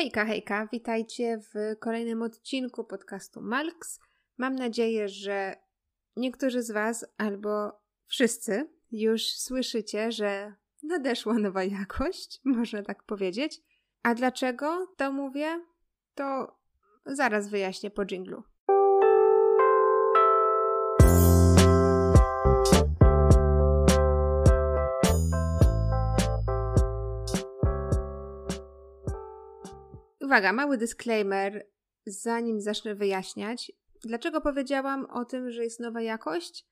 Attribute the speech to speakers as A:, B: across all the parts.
A: Hejka, hejka, witajcie w kolejnym odcinku podcastu Malks. Mam nadzieję, że niektórzy z Was albo wszyscy już słyszycie, że nadeszła nowa jakość, można tak powiedzieć. A dlaczego to mówię? To zaraz wyjaśnię po dżinglu. Uwaga, mały disclaimer, zanim zacznę wyjaśniać. Dlaczego powiedziałam o tym, że jest nowa jakość?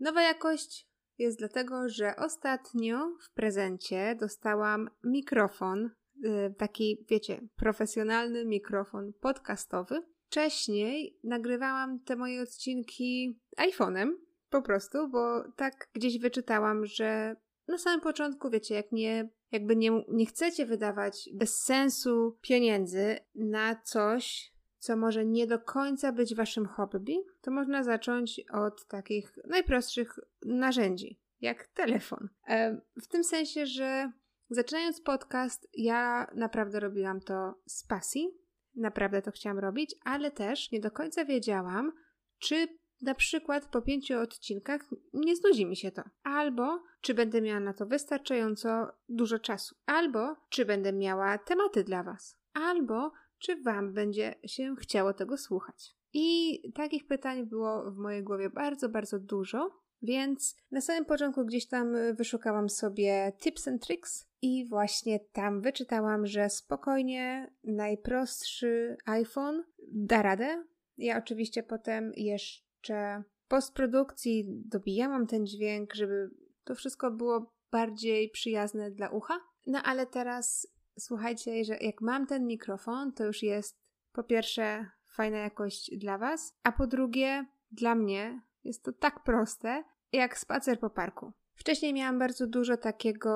A: Nowa jakość jest dlatego, że ostatnio w prezencie dostałam mikrofon, yy, taki, wiecie, profesjonalny mikrofon podcastowy. Wcześniej nagrywałam te moje odcinki iPhone'em, po prostu, bo tak gdzieś wyczytałam, że na samym początku, wiecie, jak nie jakby nie, nie chcecie wydawać bez sensu pieniędzy na coś, co może nie do końca być waszym hobby, to można zacząć od takich najprostszych narzędzi, jak telefon. E, w tym sensie, że zaczynając podcast, ja naprawdę robiłam to z pasji, naprawdę to chciałam robić, ale też nie do końca wiedziałam, czy na przykład po pięciu odcinkach nie znudzi mi się to. Albo czy będę miała na to wystarczająco dużo czasu. Albo czy będę miała tematy dla Was. Albo czy Wam będzie się chciało tego słuchać. I takich pytań było w mojej głowie bardzo, bardzo dużo. Więc na samym początku gdzieś tam wyszukałam sobie tips and tricks i właśnie tam wyczytałam, że spokojnie najprostszy iPhone da radę. Ja oczywiście potem jeszcze jeszcze postprodukcji dobijałam ten dźwięk, żeby to wszystko było bardziej przyjazne dla ucha. No ale teraz słuchajcie, że jak mam ten mikrofon, to już jest po pierwsze fajna jakość dla Was, a po drugie dla mnie jest to tak proste, jak spacer po parku. Wcześniej miałam bardzo dużo takiego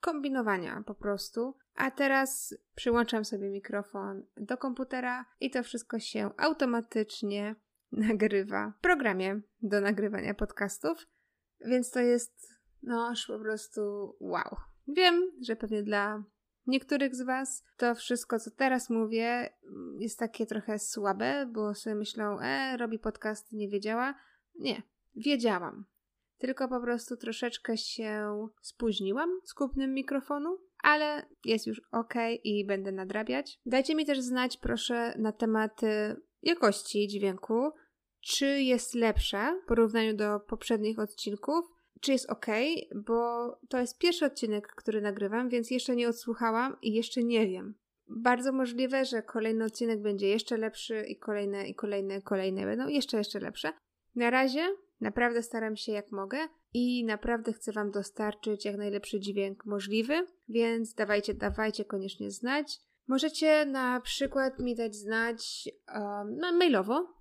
A: kombinowania po prostu, a teraz przyłączam sobie mikrofon do komputera i to wszystko się automatycznie nagrywa w programie do nagrywania podcastów, więc to jest no aż po prostu wow. Wiem, że pewnie dla niektórych z Was to wszystko, co teraz mówię, jest takie trochę słabe, bo sobie myślą, e, robi podcast, nie wiedziała. Nie, wiedziałam. Tylko po prostu troszeczkę się spóźniłam z kupnem mikrofonu, ale jest już ok i będę nadrabiać. Dajcie mi też znać, proszę, na tematy jakości dźwięku, czy jest lepsza w porównaniu do poprzednich odcinków, czy jest ok, bo to jest pierwszy odcinek, który nagrywam, więc jeszcze nie odsłuchałam i jeszcze nie wiem. Bardzo możliwe, że kolejny odcinek będzie jeszcze lepszy i kolejne, i kolejne, kolejne będą jeszcze, jeszcze lepsze. Na razie naprawdę staram się jak mogę i naprawdę chcę Wam dostarczyć jak najlepszy dźwięk możliwy, więc dawajcie, dawajcie koniecznie znać. Możecie na przykład mi dać znać um, no, mailowo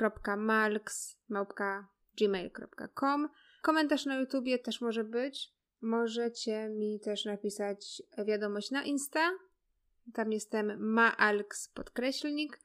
A: magda.malks.gmail.com Komentarz na YouTubie też może być. Możecie mi też napisać wiadomość na Insta. Tam jestem maalks podkreślnik.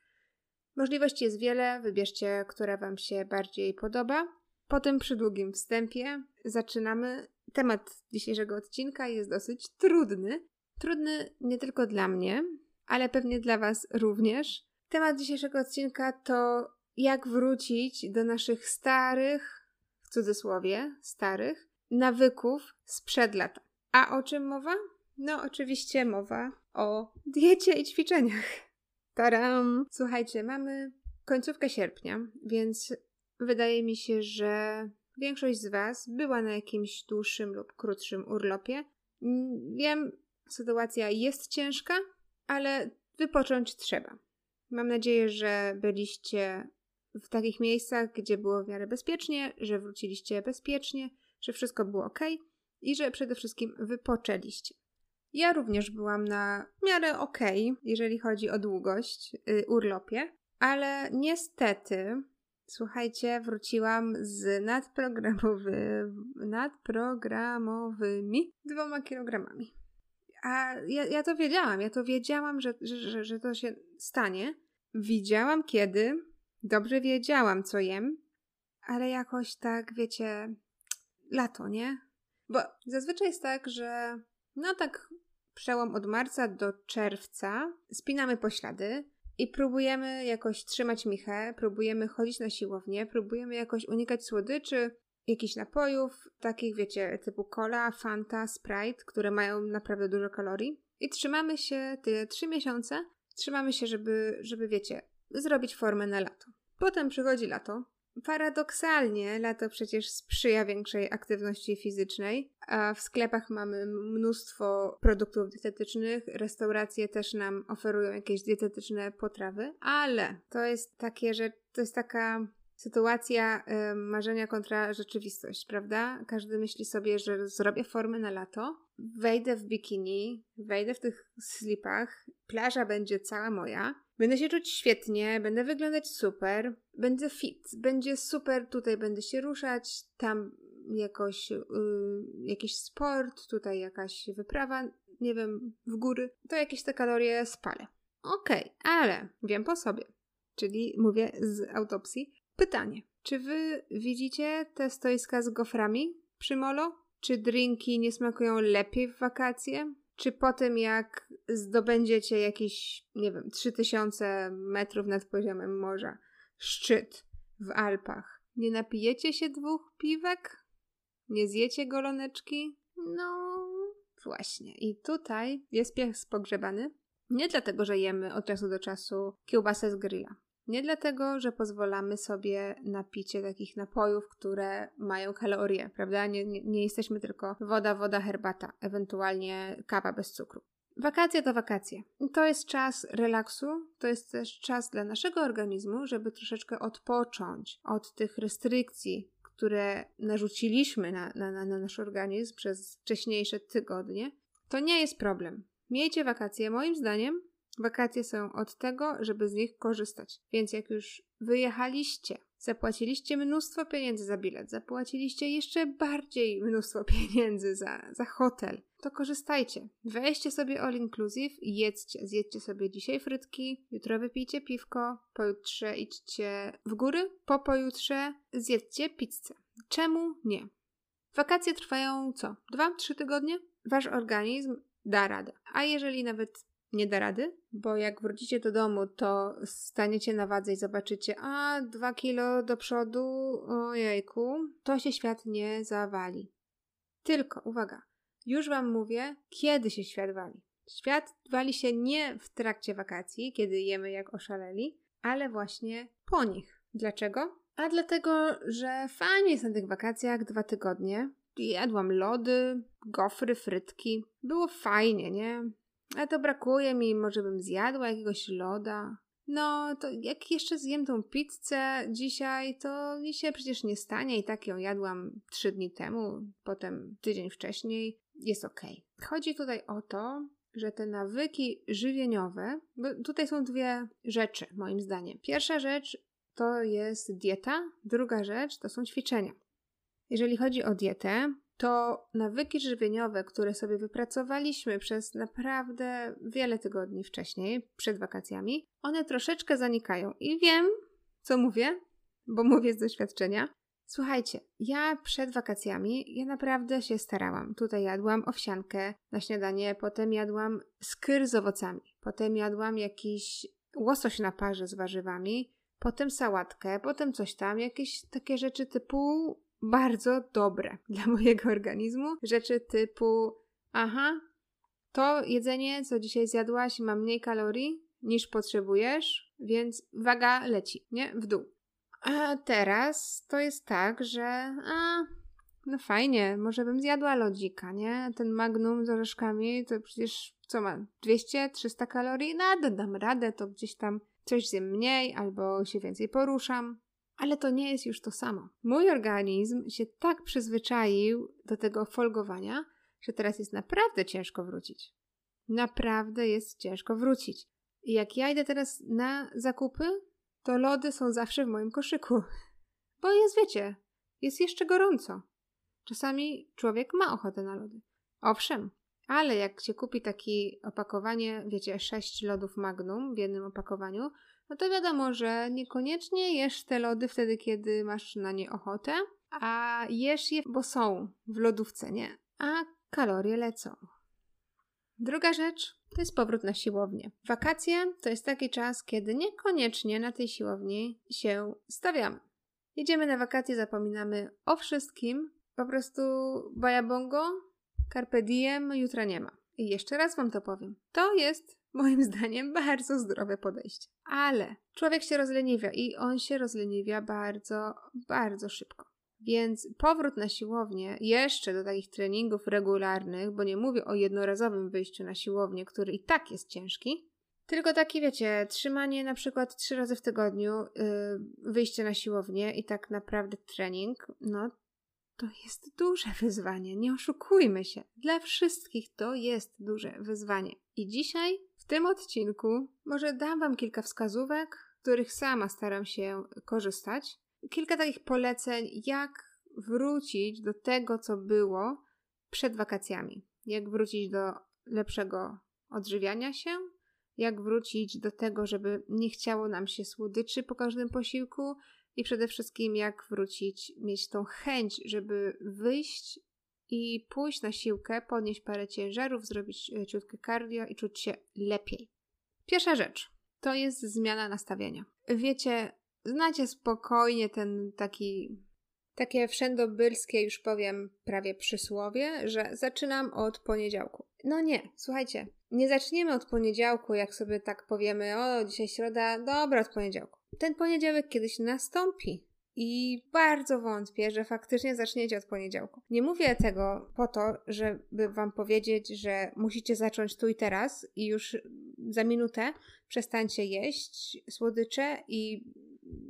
A: Możliwości jest wiele, wybierzcie, która Wam się bardziej podoba. Po tym przydługim wstępie zaczynamy. Temat dzisiejszego odcinka jest dosyć trudny, Trudny nie tylko dla mnie, ale pewnie dla Was również. Temat dzisiejszego odcinka to jak wrócić do naszych starych, w cudzysłowie, starych, nawyków sprzed lata. A o czym mowa? No, oczywiście mowa o diecie i ćwiczeniach. Taram! Słuchajcie, mamy końcówkę sierpnia, więc wydaje mi się, że większość z Was była na jakimś dłuższym lub krótszym urlopie. Wiem, Sytuacja jest ciężka, ale wypocząć trzeba. Mam nadzieję, że byliście w takich miejscach, gdzie było w miarę bezpiecznie, że wróciliście bezpiecznie, że wszystko było ok i że przede wszystkim wypoczęliście. Ja również byłam na miarę ok, jeżeli chodzi o długość yy, urlopie, ale niestety, słuchajcie, wróciłam z nadprogramowy, nadprogramowymi dwoma kilogramami. A ja, ja to wiedziałam, ja to wiedziałam, że, że, że to się stanie. Widziałam kiedy, dobrze wiedziałam, co jem, ale jakoś tak, wiecie, lato, nie? Bo zazwyczaj jest tak, że no tak przełom od marca do czerwca spinamy poślady i próbujemy jakoś trzymać michę, próbujemy chodzić na siłownię, próbujemy jakoś unikać słodyczy, jakichś napojów, takich wiecie, typu cola, fanta, sprite, które mają naprawdę dużo kalorii. I trzymamy się te trzy miesiące, trzymamy się, żeby, żeby wiecie, zrobić formę na lato. Potem przychodzi lato, Paradoksalnie lato przecież sprzyja większej aktywności fizycznej, a w sklepach mamy mnóstwo produktów dietetycznych, restauracje też nam oferują jakieś dietetyczne potrawy, ale to jest takie, że to jest taka sytuacja y, marzenia kontra rzeczywistość, prawda? Każdy myśli sobie, że zrobię formę na lato, wejdę w bikini, wejdę w tych slipach, plaża będzie cała moja, będę się czuć świetnie, będę wyglądać super, będę fit, będzie super, tutaj będę się ruszać, tam jakoś, y, jakiś sport, tutaj jakaś wyprawa, nie wiem, w góry, to jakieś te kalorie spalę. Okej, okay, ale wiem po sobie, czyli mówię z autopsji, Pytanie. Czy wy widzicie te stoiska z goframi przy molo? Czy drinki nie smakują lepiej w wakacje? Czy po tym, jak zdobędziecie jakiś, nie wiem, 3000 metrów nad poziomem morza, szczyt w Alpach, nie napijecie się dwóch piwek? Nie zjecie goloneczki? No, właśnie. I tutaj jest pies pogrzebany. Nie dlatego, że jemy od czasu do czasu kiełbasę z grilla. Nie dlatego, że pozwalamy sobie na picie takich napojów, które mają kalorie, prawda? Nie, nie, nie jesteśmy tylko woda, woda, herbata, ewentualnie kawa bez cukru. Wakacje to wakacje. To jest czas relaksu, to jest też czas dla naszego organizmu, żeby troszeczkę odpocząć od tych restrykcji, które narzuciliśmy na, na, na nasz organizm przez wcześniejsze tygodnie. To nie jest problem. Miejcie wakacje, moim zdaniem, Wakacje są od tego, żeby z nich korzystać. Więc jak już wyjechaliście, zapłaciliście mnóstwo pieniędzy za bilet, zapłaciliście jeszcze bardziej mnóstwo pieniędzy za, za hotel, to korzystajcie. Weźcie sobie all inclusive i jedzcie. Zjedźcie sobie dzisiaj frytki, jutro wypijcie piwko, pojutrze idźcie w góry, po pojutrze zjedzcie pizzę. Czemu nie? Wakacje trwają co? Dwa, trzy tygodnie? Wasz organizm da radę. A jeżeli nawet nie da rady, bo jak wrócicie do domu, to staniecie na wadze i zobaczycie, a dwa kilo do przodu, ojejku, to się świat nie zawali. Tylko, uwaga, już Wam mówię, kiedy się świat wali. Świat wali się nie w trakcie wakacji, kiedy jemy jak oszaleli, ale właśnie po nich. Dlaczego? A dlatego, że fajnie jest na tych wakacjach dwa tygodnie. Jadłam lody, gofry, frytki. Było fajnie, nie? Ale to brakuje mi, może bym zjadła jakiegoś loda. No, to jak jeszcze zjem tą pizzę dzisiaj, to mi się przecież nie stanie i tak ją jadłam trzy dni temu, potem tydzień wcześniej. Jest okej. Okay. Chodzi tutaj o to, że te nawyki żywieniowe, bo tutaj są dwie rzeczy, moim zdaniem. Pierwsza rzecz to jest dieta, druga rzecz to są ćwiczenia. Jeżeli chodzi o dietę, to nawyki żywieniowe, które sobie wypracowaliśmy przez naprawdę wiele tygodni wcześniej, przed wakacjami, one troszeczkę zanikają. I wiem, co mówię, bo mówię z doświadczenia. Słuchajcie, ja przed wakacjami, ja naprawdę się starałam. Tutaj jadłam owsiankę na śniadanie, potem jadłam skyr z owocami, potem jadłam jakiś łosoś na parze z warzywami, potem sałatkę, potem coś tam, jakieś takie rzeczy typu bardzo dobre dla mojego organizmu. Rzeczy typu, aha, to jedzenie, co dzisiaj zjadłaś, ma mniej kalorii niż potrzebujesz, więc waga leci, nie? W dół. A teraz to jest tak, że a, no fajnie, może bym zjadła lodzika, nie? Ten magnum z orzeszkami to przecież co ma? 200-300 kalorii? No, dam radę, to gdzieś tam coś zjem mniej albo się więcej poruszam. Ale to nie jest już to samo. Mój organizm się tak przyzwyczaił do tego folgowania, że teraz jest naprawdę ciężko wrócić. Naprawdę jest ciężko wrócić. I jak ja idę teraz na zakupy, to lody są zawsze w moim koszyku. Bo jest, wiecie, jest jeszcze gorąco. Czasami człowiek ma ochotę na lody. Owszem, ale jak się kupi takie opakowanie, wiecie, sześć lodów Magnum w jednym opakowaniu, no to wiadomo, że niekoniecznie jesz te lody wtedy, kiedy masz na nie ochotę, a jesz je, bo są w lodówce, nie? A kalorie lecą. Druga rzecz to jest powrót na siłownię. Wakacje to jest taki czas, kiedy niekoniecznie na tej siłowni się stawiamy. Jedziemy na wakacje, zapominamy o wszystkim, po prostu bajabongo, carpe diem, jutra nie ma. I jeszcze raz wam to powiem. To jest moim zdaniem bardzo zdrowe podejście. Ale człowiek się rozleniwia i on się rozleniwia bardzo, bardzo szybko. Więc powrót na siłownię, jeszcze do takich treningów regularnych, bo nie mówię o jednorazowym wyjściu na siłownię, który i tak jest ciężki, tylko taki, wiecie, trzymanie na przykład trzy razy w tygodniu, yy, wyjście na siłownię i tak naprawdę trening, no to jest duże wyzwanie. Nie oszukujmy się. Dla wszystkich to jest duże wyzwanie. I dzisiaj w tym odcinku może dam Wam kilka wskazówek, których sama staram się korzystać. Kilka takich poleceń, jak wrócić do tego, co było przed wakacjami. Jak wrócić do lepszego odżywiania się, jak wrócić do tego, żeby nie chciało nam się słodyczy po każdym posiłku i przede wszystkim jak wrócić, mieć tą chęć, żeby wyjść i pójść na siłkę, podnieść parę ciężarów, zrobić e, ciutkie cardio i czuć się lepiej. Pierwsza rzecz to jest zmiana nastawienia. Wiecie, znacie spokojnie ten taki takie wszędobylskie, już powiem, prawie przysłowie, że zaczynam od poniedziałku. No nie, słuchajcie, nie zaczniemy od poniedziałku, jak sobie tak powiemy, o, dzisiaj środa, dobra, od poniedziałku. Ten poniedziałek kiedyś nastąpi. I bardzo wątpię, że faktycznie zaczniecie od poniedziałku. Nie mówię tego po to, żeby wam powiedzieć, że musicie zacząć tu i teraz i już za minutę przestańcie jeść słodycze i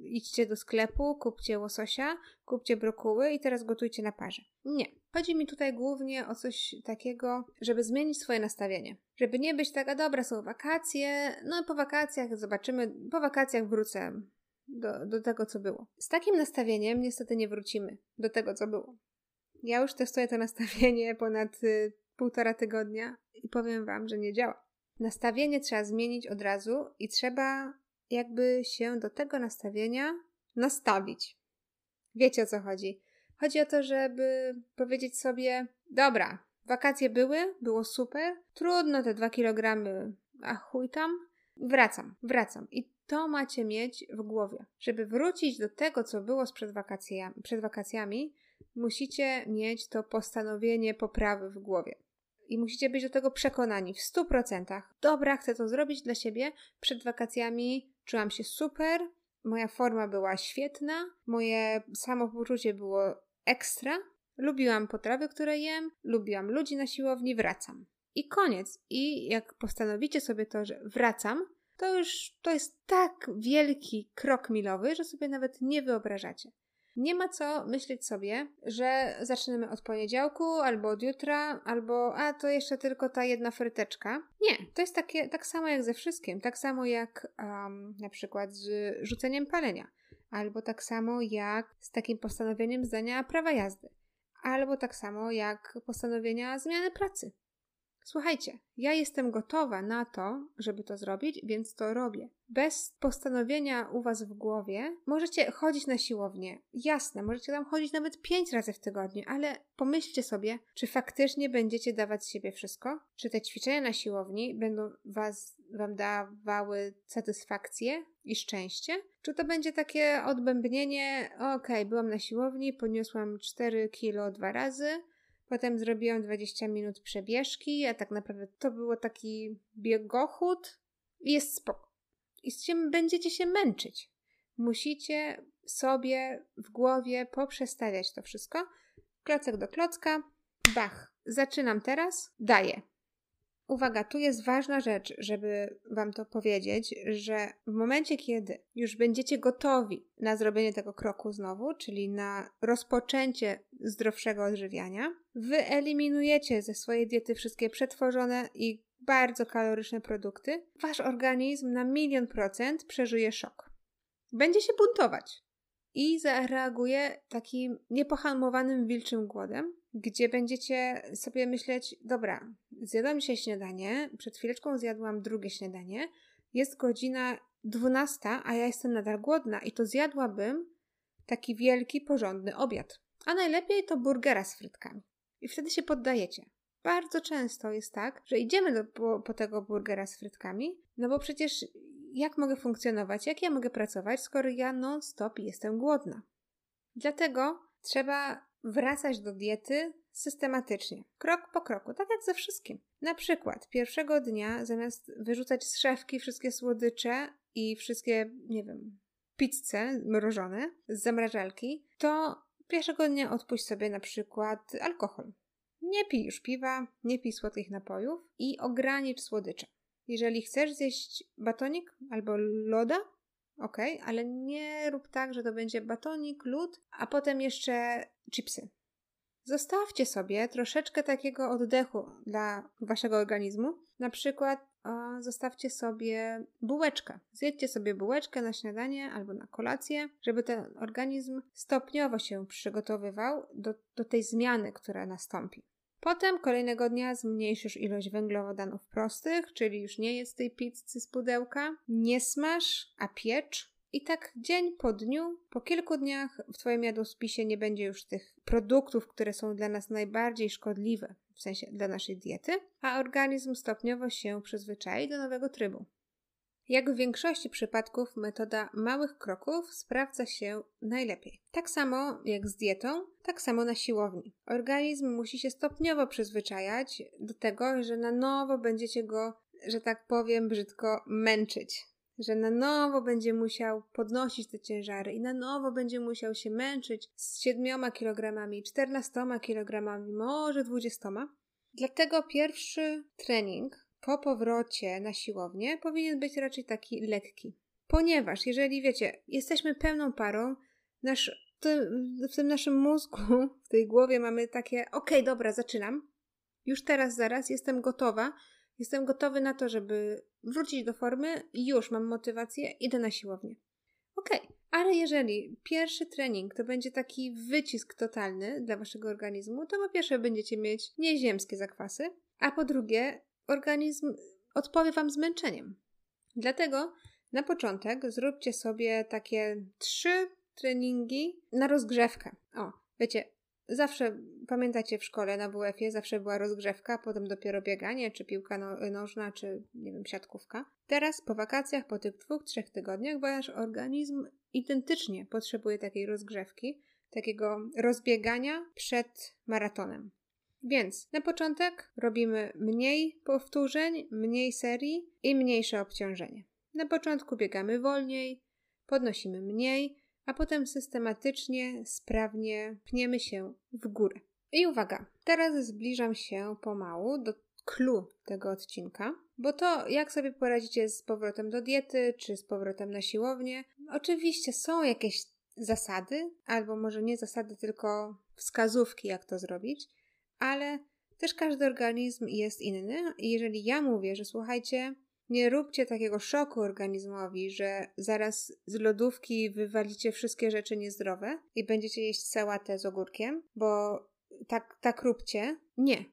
A: idźcie do sklepu, kupcie łososia, kupcie brokuły i teraz gotujcie na parze. Nie. Chodzi mi tutaj głównie o coś takiego, żeby zmienić swoje nastawienie. Żeby nie być taka, dobra, są wakacje, no po wakacjach zobaczymy, po wakacjach wrócę do, do tego, co było. Z takim nastawieniem niestety nie wrócimy do tego, co było. Ja już testuję to nastawienie ponad y, półtora tygodnia i powiem Wam, że nie działa. Nastawienie trzeba zmienić od razu i trzeba jakby się do tego nastawienia nastawić. Wiecie o co chodzi? Chodzi o to, żeby powiedzieć sobie: Dobra, wakacje były, było super, trudno te dwa kilogramy, a chuj tam, wracam, wracam. I to macie mieć w głowie. Żeby wrócić do tego, co było przed, wakacjami, przed wakacjami, musicie mieć to postanowienie poprawy w głowie. I musicie być do tego przekonani w 100%. Dobra, chcę to zrobić dla siebie. Przed wakacjami czułam się super, moja forma była świetna, moje samopoczucie było ekstra. Lubiłam potrawy, które jem, lubiłam ludzi na siłowni, wracam. I koniec. I jak postanowicie sobie to, że wracam, to już to jest tak wielki krok milowy, że sobie nawet nie wyobrażacie. Nie ma co myśleć sobie, że zaczynamy od poniedziałku, albo od jutra, albo a to jeszcze tylko ta jedna fryteczka. Nie, to jest takie, tak samo jak ze wszystkim. Tak samo jak um, na przykład z rzuceniem palenia, albo tak samo jak z takim postanowieniem zdania prawa jazdy, albo tak samo jak postanowienia zmiany pracy. Słuchajcie, ja jestem gotowa na to, żeby to zrobić, więc to robię. Bez postanowienia u Was w głowie możecie chodzić na siłownię. Jasne, możecie tam chodzić nawet pięć razy w tygodniu, ale pomyślcie sobie, czy faktycznie będziecie dawać z siebie wszystko? Czy te ćwiczenia na siłowni będą was, Wam dawały satysfakcję i szczęście? Czy to będzie takie odbębnienie, okej, okay, byłam na siłowni, podniosłam 4 kilo dwa razy, Potem zrobiłam 20 minut przebieżki, a tak naprawdę to było taki biegochód. Jest spoko. I z czym będziecie się męczyć. Musicie sobie w głowie poprzestawiać to wszystko. Klocek do klocka. Bach. Zaczynam teraz. Daję. Uwaga, tu jest ważna rzecz, żeby Wam to powiedzieć, że w momencie, kiedy już będziecie gotowi na zrobienie tego kroku znowu, czyli na rozpoczęcie zdrowszego odżywiania, wyeliminujecie ze swojej diety wszystkie przetworzone i bardzo kaloryczne produkty, Wasz organizm na milion procent przeżyje szok. Będzie się buntować i zareaguje takim niepohamowanym wilczym głodem, gdzie będziecie sobie myśleć, dobra, zjadłam dzisiaj śniadanie, przed chwileczką zjadłam drugie śniadanie, jest godzina 12, a ja jestem nadal głodna i to zjadłabym taki wielki, porządny obiad. A najlepiej to burgera z frytkami. I wtedy się poddajecie. bardzo często jest tak, że idziemy do, po, po tego burgera z frytkami, no bo przecież jak mogę funkcjonować, jak ja mogę pracować, skoro ja non-stop jestem głodna. Dlatego trzeba wracać do diety systematycznie, krok po kroku, tak jak ze wszystkim. Na przykład pierwszego dnia zamiast wyrzucać z szafki wszystkie słodycze i wszystkie, nie wiem, pizze mrożone z zamrażalki, to pierwszego dnia odpuść sobie na przykład alkohol. Nie pij już piwa, nie pij słodkich napojów i ogranicz słodycze. Jeżeli chcesz zjeść batonik albo loda, ok, ale nie rób tak, że to będzie batonik, lód, a potem jeszcze chipsy. Zostawcie sobie troszeczkę takiego oddechu dla waszego organizmu. Na przykład o, zostawcie sobie bułeczkę. Zjedźcie sobie bułeczkę na śniadanie albo na kolację, żeby ten organizm stopniowo się przygotowywał do, do tej zmiany, która nastąpi. Potem kolejnego dnia zmniejszysz ilość węglowodanów prostych, czyli już nie jest tej pizzy z pudełka. Nie smaż, a piecz. I tak dzień po dniu, po kilku dniach w Twoim jadłospisie nie będzie już tych produktów, które są dla nas najbardziej szkodliwe, w sensie dla naszej diety, a organizm stopniowo się przyzwyczai do nowego trybu. Jak w większości przypadków, metoda małych kroków sprawdza się najlepiej. Tak samo jak z dietą, tak samo na siłowni. Organizm musi się stopniowo przyzwyczajać do tego, że na nowo będziecie go, że tak powiem brzydko, męczyć. Że na nowo będzie musiał podnosić te ciężary i na nowo będzie musiał się męczyć z 7 kg, 14 kg, może 20. Dlatego pierwszy trening po powrocie na siłownię powinien być raczej taki lekki. Ponieważ jeżeli wiecie, jesteśmy pełną parą, nasz, w tym naszym mózgu, w tej głowie mamy takie, okej, okay, dobra, zaczynam. Już teraz, zaraz jestem gotowa. Jestem gotowy na to, żeby wrócić do formy już mam motywację, idę na siłownię. Okej, okay. ale jeżeli pierwszy trening to będzie taki wycisk totalny dla waszego organizmu, to po pierwsze będziecie mieć nieziemskie zakwasy, a po drugie organizm odpowie Wam zmęczeniem. Dlatego na początek zróbcie sobie takie trzy treningi na rozgrzewkę. O, wiecie, zawsze pamiętacie w szkole na WF-ie zawsze była rozgrzewka, potem dopiero bieganie, czy piłka no, nożna, czy nie wiem, siatkówka. Teraz po wakacjach, po tych dwóch, trzech tygodniach, wasz organizm identycznie potrzebuje takiej rozgrzewki, takiego rozbiegania przed maratonem. Więc na początek robimy mniej powtórzeń, mniej serii i mniejsze obciążenie. Na początku biegamy wolniej, podnosimy mniej, a potem systematycznie, sprawnie pniemy się w górę. I uwaga, teraz zbliżam się pomału do clue tego odcinka, bo to jak sobie poradzicie z powrotem do diety, czy z powrotem na siłownię, oczywiście są jakieś zasady, albo może nie zasady, tylko wskazówki, jak to zrobić, ale też każdy organizm jest inny. Jeżeli ja mówię, że słuchajcie, nie róbcie takiego szoku organizmowi, że zaraz z lodówki wywalicie wszystkie rzeczy niezdrowe i będziecie jeść sałatę z ogórkiem, bo tak, tak róbcie. Nie.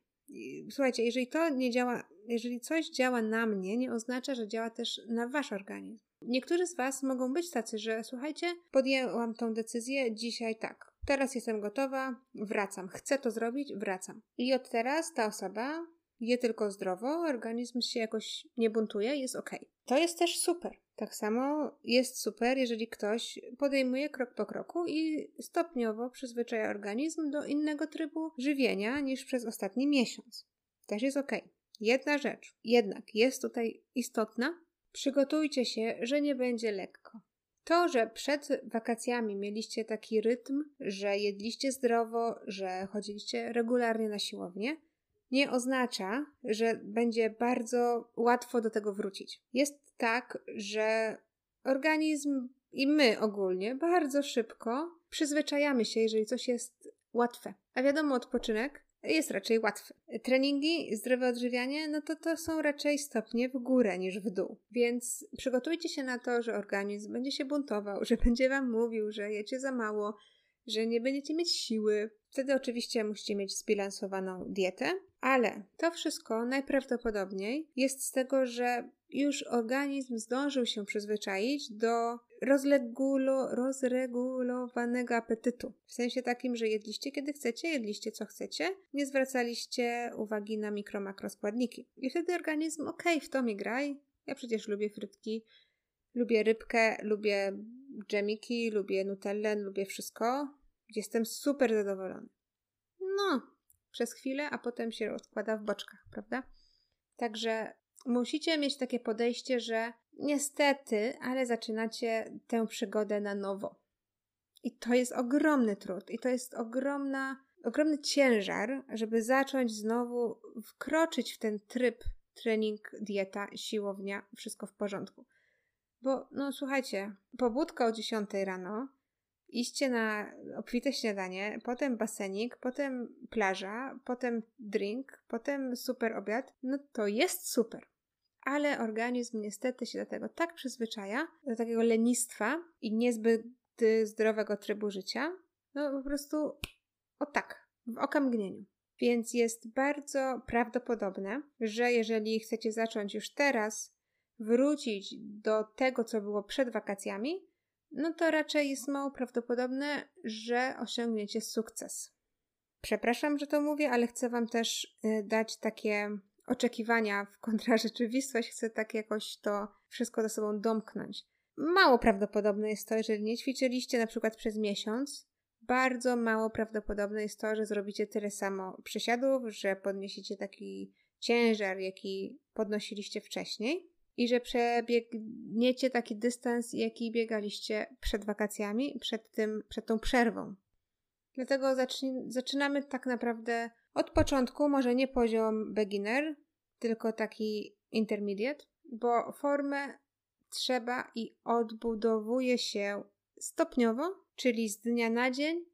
A: Słuchajcie, jeżeli to nie działa, jeżeli coś działa na mnie, nie oznacza, że działa też na wasz organizm. Niektórzy z was mogą być tacy, że słuchajcie, podjęłam tą decyzję dzisiaj tak Teraz jestem gotowa, wracam. Chcę to zrobić, wracam. I od teraz ta osoba je tylko zdrowo, organizm się jakoś nie buntuje, jest ok. To jest też super. Tak samo jest super, jeżeli ktoś podejmuje krok po kroku i stopniowo przyzwyczaja organizm do innego trybu żywienia niż przez ostatni miesiąc. Też jest ok. Jedna rzecz jednak jest tutaj istotna. Przygotujcie się, że nie będzie lekko. To, że przed wakacjami mieliście taki rytm, że jedliście zdrowo, że chodziliście regularnie na siłownię, nie oznacza, że będzie bardzo łatwo do tego wrócić. Jest tak, że organizm i my ogólnie bardzo szybko przyzwyczajamy się, jeżeli coś jest łatwe. A wiadomo, odpoczynek jest raczej łatwy. Treningi, zdrowe odżywianie, no to to są raczej stopnie w górę niż w dół. Więc przygotujcie się na to, że organizm będzie się buntował, że będzie wam mówił, że jecie za mało, że nie będziecie mieć siły. Wtedy oczywiście musicie mieć zbilansowaną dietę, ale to wszystko najprawdopodobniej jest z tego, że już organizm zdążył się przyzwyczaić do rozlegulo, rozregulowanego apetytu. W sensie takim, że jedliście kiedy chcecie, jedliście co chcecie, nie zwracaliście uwagi na mikro, makroskładniki. I wtedy organizm, okej, okay, w to mi graj, ja przecież lubię frytki, lubię rybkę, lubię dżemiki, lubię nutellę, lubię wszystko. Jestem super zadowolony. No, przez chwilę, a potem się odkłada w boczkach, prawda? Także musicie mieć takie podejście, że niestety, ale zaczynacie tę przygodę na nowo. I to jest ogromny trud, i to jest ogromna, ogromny ciężar, żeby zacząć znowu wkroczyć w ten tryb trening, dieta, siłownia, wszystko w porządku. Bo, no słuchajcie, pobudka o 10 rano, iście na obfite śniadanie, potem basenik, potem plaża, potem drink, potem super obiad, no to jest super. Ale organizm niestety się do tego tak przyzwyczaja, do takiego lenistwa i niezbyt zdrowego trybu życia, no po prostu o tak, w okamgnieniu. Więc jest bardzo prawdopodobne, że jeżeli chcecie zacząć już teraz wrócić do tego, co było przed wakacjami, no to raczej jest mało prawdopodobne, że osiągniecie sukces. Przepraszam, że to mówię, ale chcę Wam też y, dać takie oczekiwania w kontrarzeczywistość, chcę tak jakoś to wszystko ze sobą domknąć. Mało prawdopodobne jest to, jeżeli nie ćwiczyliście na przykład przez miesiąc, bardzo mało prawdopodobne jest to, że zrobicie tyle samo przysiadów, że podniesiecie taki ciężar, jaki podnosiliście wcześniej i że przebiegniecie taki dystans, jaki biegaliście przed wakacjami, przed, tym, przed tą przerwą. Dlatego zaczynamy tak naprawdę od początku, może nie poziom beginner, tylko taki intermediate, bo formę trzeba i odbudowuje się stopniowo, czyli z dnia na dzień,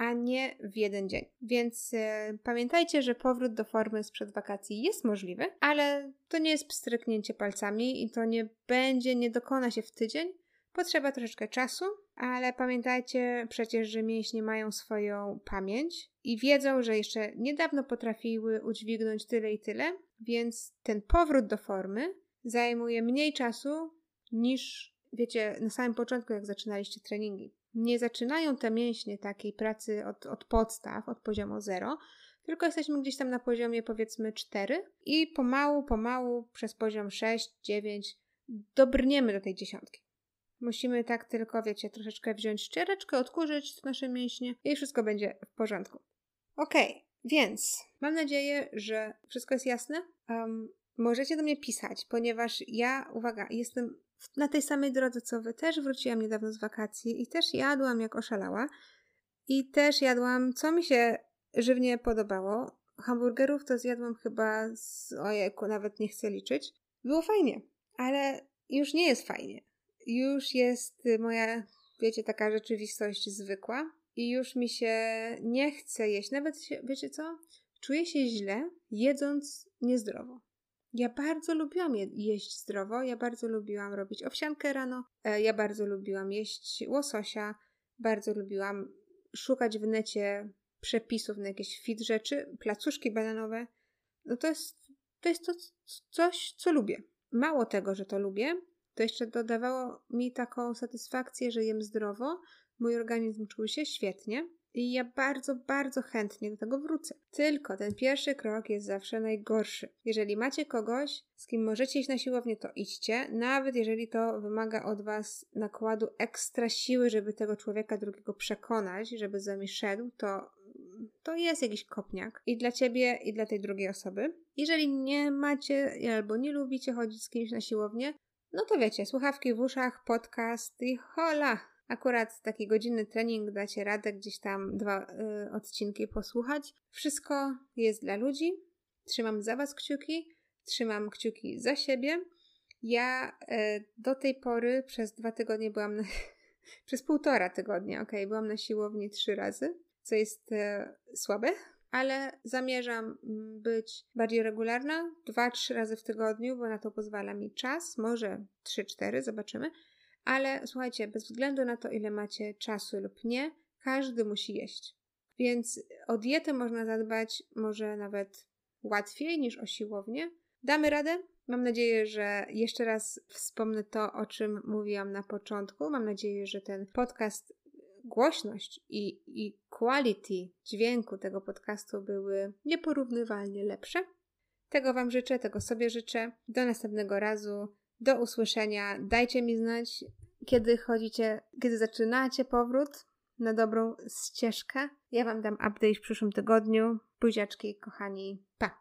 A: a nie w jeden dzień. Więc e, pamiętajcie, że powrót do formy sprzed wakacji jest możliwy, ale to nie jest pstryknięcie palcami i to nie będzie, nie dokona się w tydzień. Potrzeba troszeczkę czasu, ale pamiętajcie przecież, że mięśnie mają swoją pamięć i wiedzą, że jeszcze niedawno potrafiły udźwignąć tyle i tyle, więc ten powrót do formy zajmuje mniej czasu niż, wiecie, na samym początku, jak zaczynaliście treningi nie zaczynają te mięśnie takiej pracy od, od podstaw, od poziomu 0, tylko jesteśmy gdzieś tam na poziomie powiedzmy 4 i pomału, pomału przez poziom 6, 9 dobrniemy do tej dziesiątki. Musimy tak tylko, wiecie, troszeczkę wziąć ściereczkę, odkurzyć nasze mięśnie i wszystko będzie w porządku. Ok, więc mam nadzieję, że wszystko jest jasne. Um, możecie do mnie pisać, ponieważ ja, uwaga, jestem na tej samej drodze co wy. Też wróciłam niedawno z wakacji i też jadłam jak oszalała. I też jadłam, co mi się żywnie podobało. Hamburgerów to zjadłam chyba z ojejku, nawet nie chcę liczyć. Było fajnie, ale już nie jest fajnie. Już jest moja, wiecie, taka rzeczywistość zwykła i już mi się nie chce jeść. Nawet, się, wiecie co? Czuję się źle, jedząc niezdrowo. Ja bardzo lubiłam je jeść zdrowo, ja bardzo lubiłam robić owsiankę rano, e, ja bardzo lubiłam jeść łososia, bardzo lubiłam szukać w necie przepisów na jakieś fit rzeczy, placuszki bananowe. No to jest, to jest to coś, co lubię. Mało tego, że to lubię, to jeszcze dodawało mi taką satysfakcję, że jem zdrowo, mój organizm czuł się świetnie i ja bardzo, bardzo chętnie do tego wrócę. Tylko ten pierwszy krok jest zawsze najgorszy. Jeżeli macie kogoś, z kim możecie iść na siłownię, to idźcie, nawet jeżeli to wymaga od Was nakładu ekstra siły, żeby tego człowieka drugiego przekonać, żeby z Wami szedł, to to jest jakiś kopniak i dla ciebie, i dla tej drugiej osoby. Jeżeli nie macie albo nie lubicie chodzić z kimś na siłownię, no to wiecie, słuchawki w uszach, podcast i hola, Akurat taki godzinny trening dacie radę gdzieś tam dwa y, odcinki posłuchać. Wszystko jest dla ludzi. Trzymam za Was kciuki, trzymam kciuki za siebie. Ja y, do tej pory przez dwa tygodnie byłam na, przez półtora tygodnia, ok, byłam na siłowni trzy razy, co jest y, słabe, ale zamierzam mm, być bardziej regularna, dwa, trzy razy w tygodniu, bo na to pozwala mi czas, może trzy, cztery, zobaczymy. Ale słuchajcie, bez względu na to, ile macie czasu lub nie, każdy musi jeść. Więc o dietę można zadbać może nawet łatwiej niż o siłownię. Damy radę? Mam nadzieję, że jeszcze raz wspomnę to, o czym mówiłam na początku. Mam nadzieję, że ten podcast, głośność i, i quality dźwięku tego podcastu były nieporównywalnie lepsze. Tego Wam życzę, tego sobie życzę. Do następnego razu. Do usłyszenia. Dajcie mi znać, kiedy chodzicie, kiedy zaczynacie powrót na dobrą ścieżkę. Ja Wam dam update w przyszłym tygodniu. Buziaczki, kochani. Pa!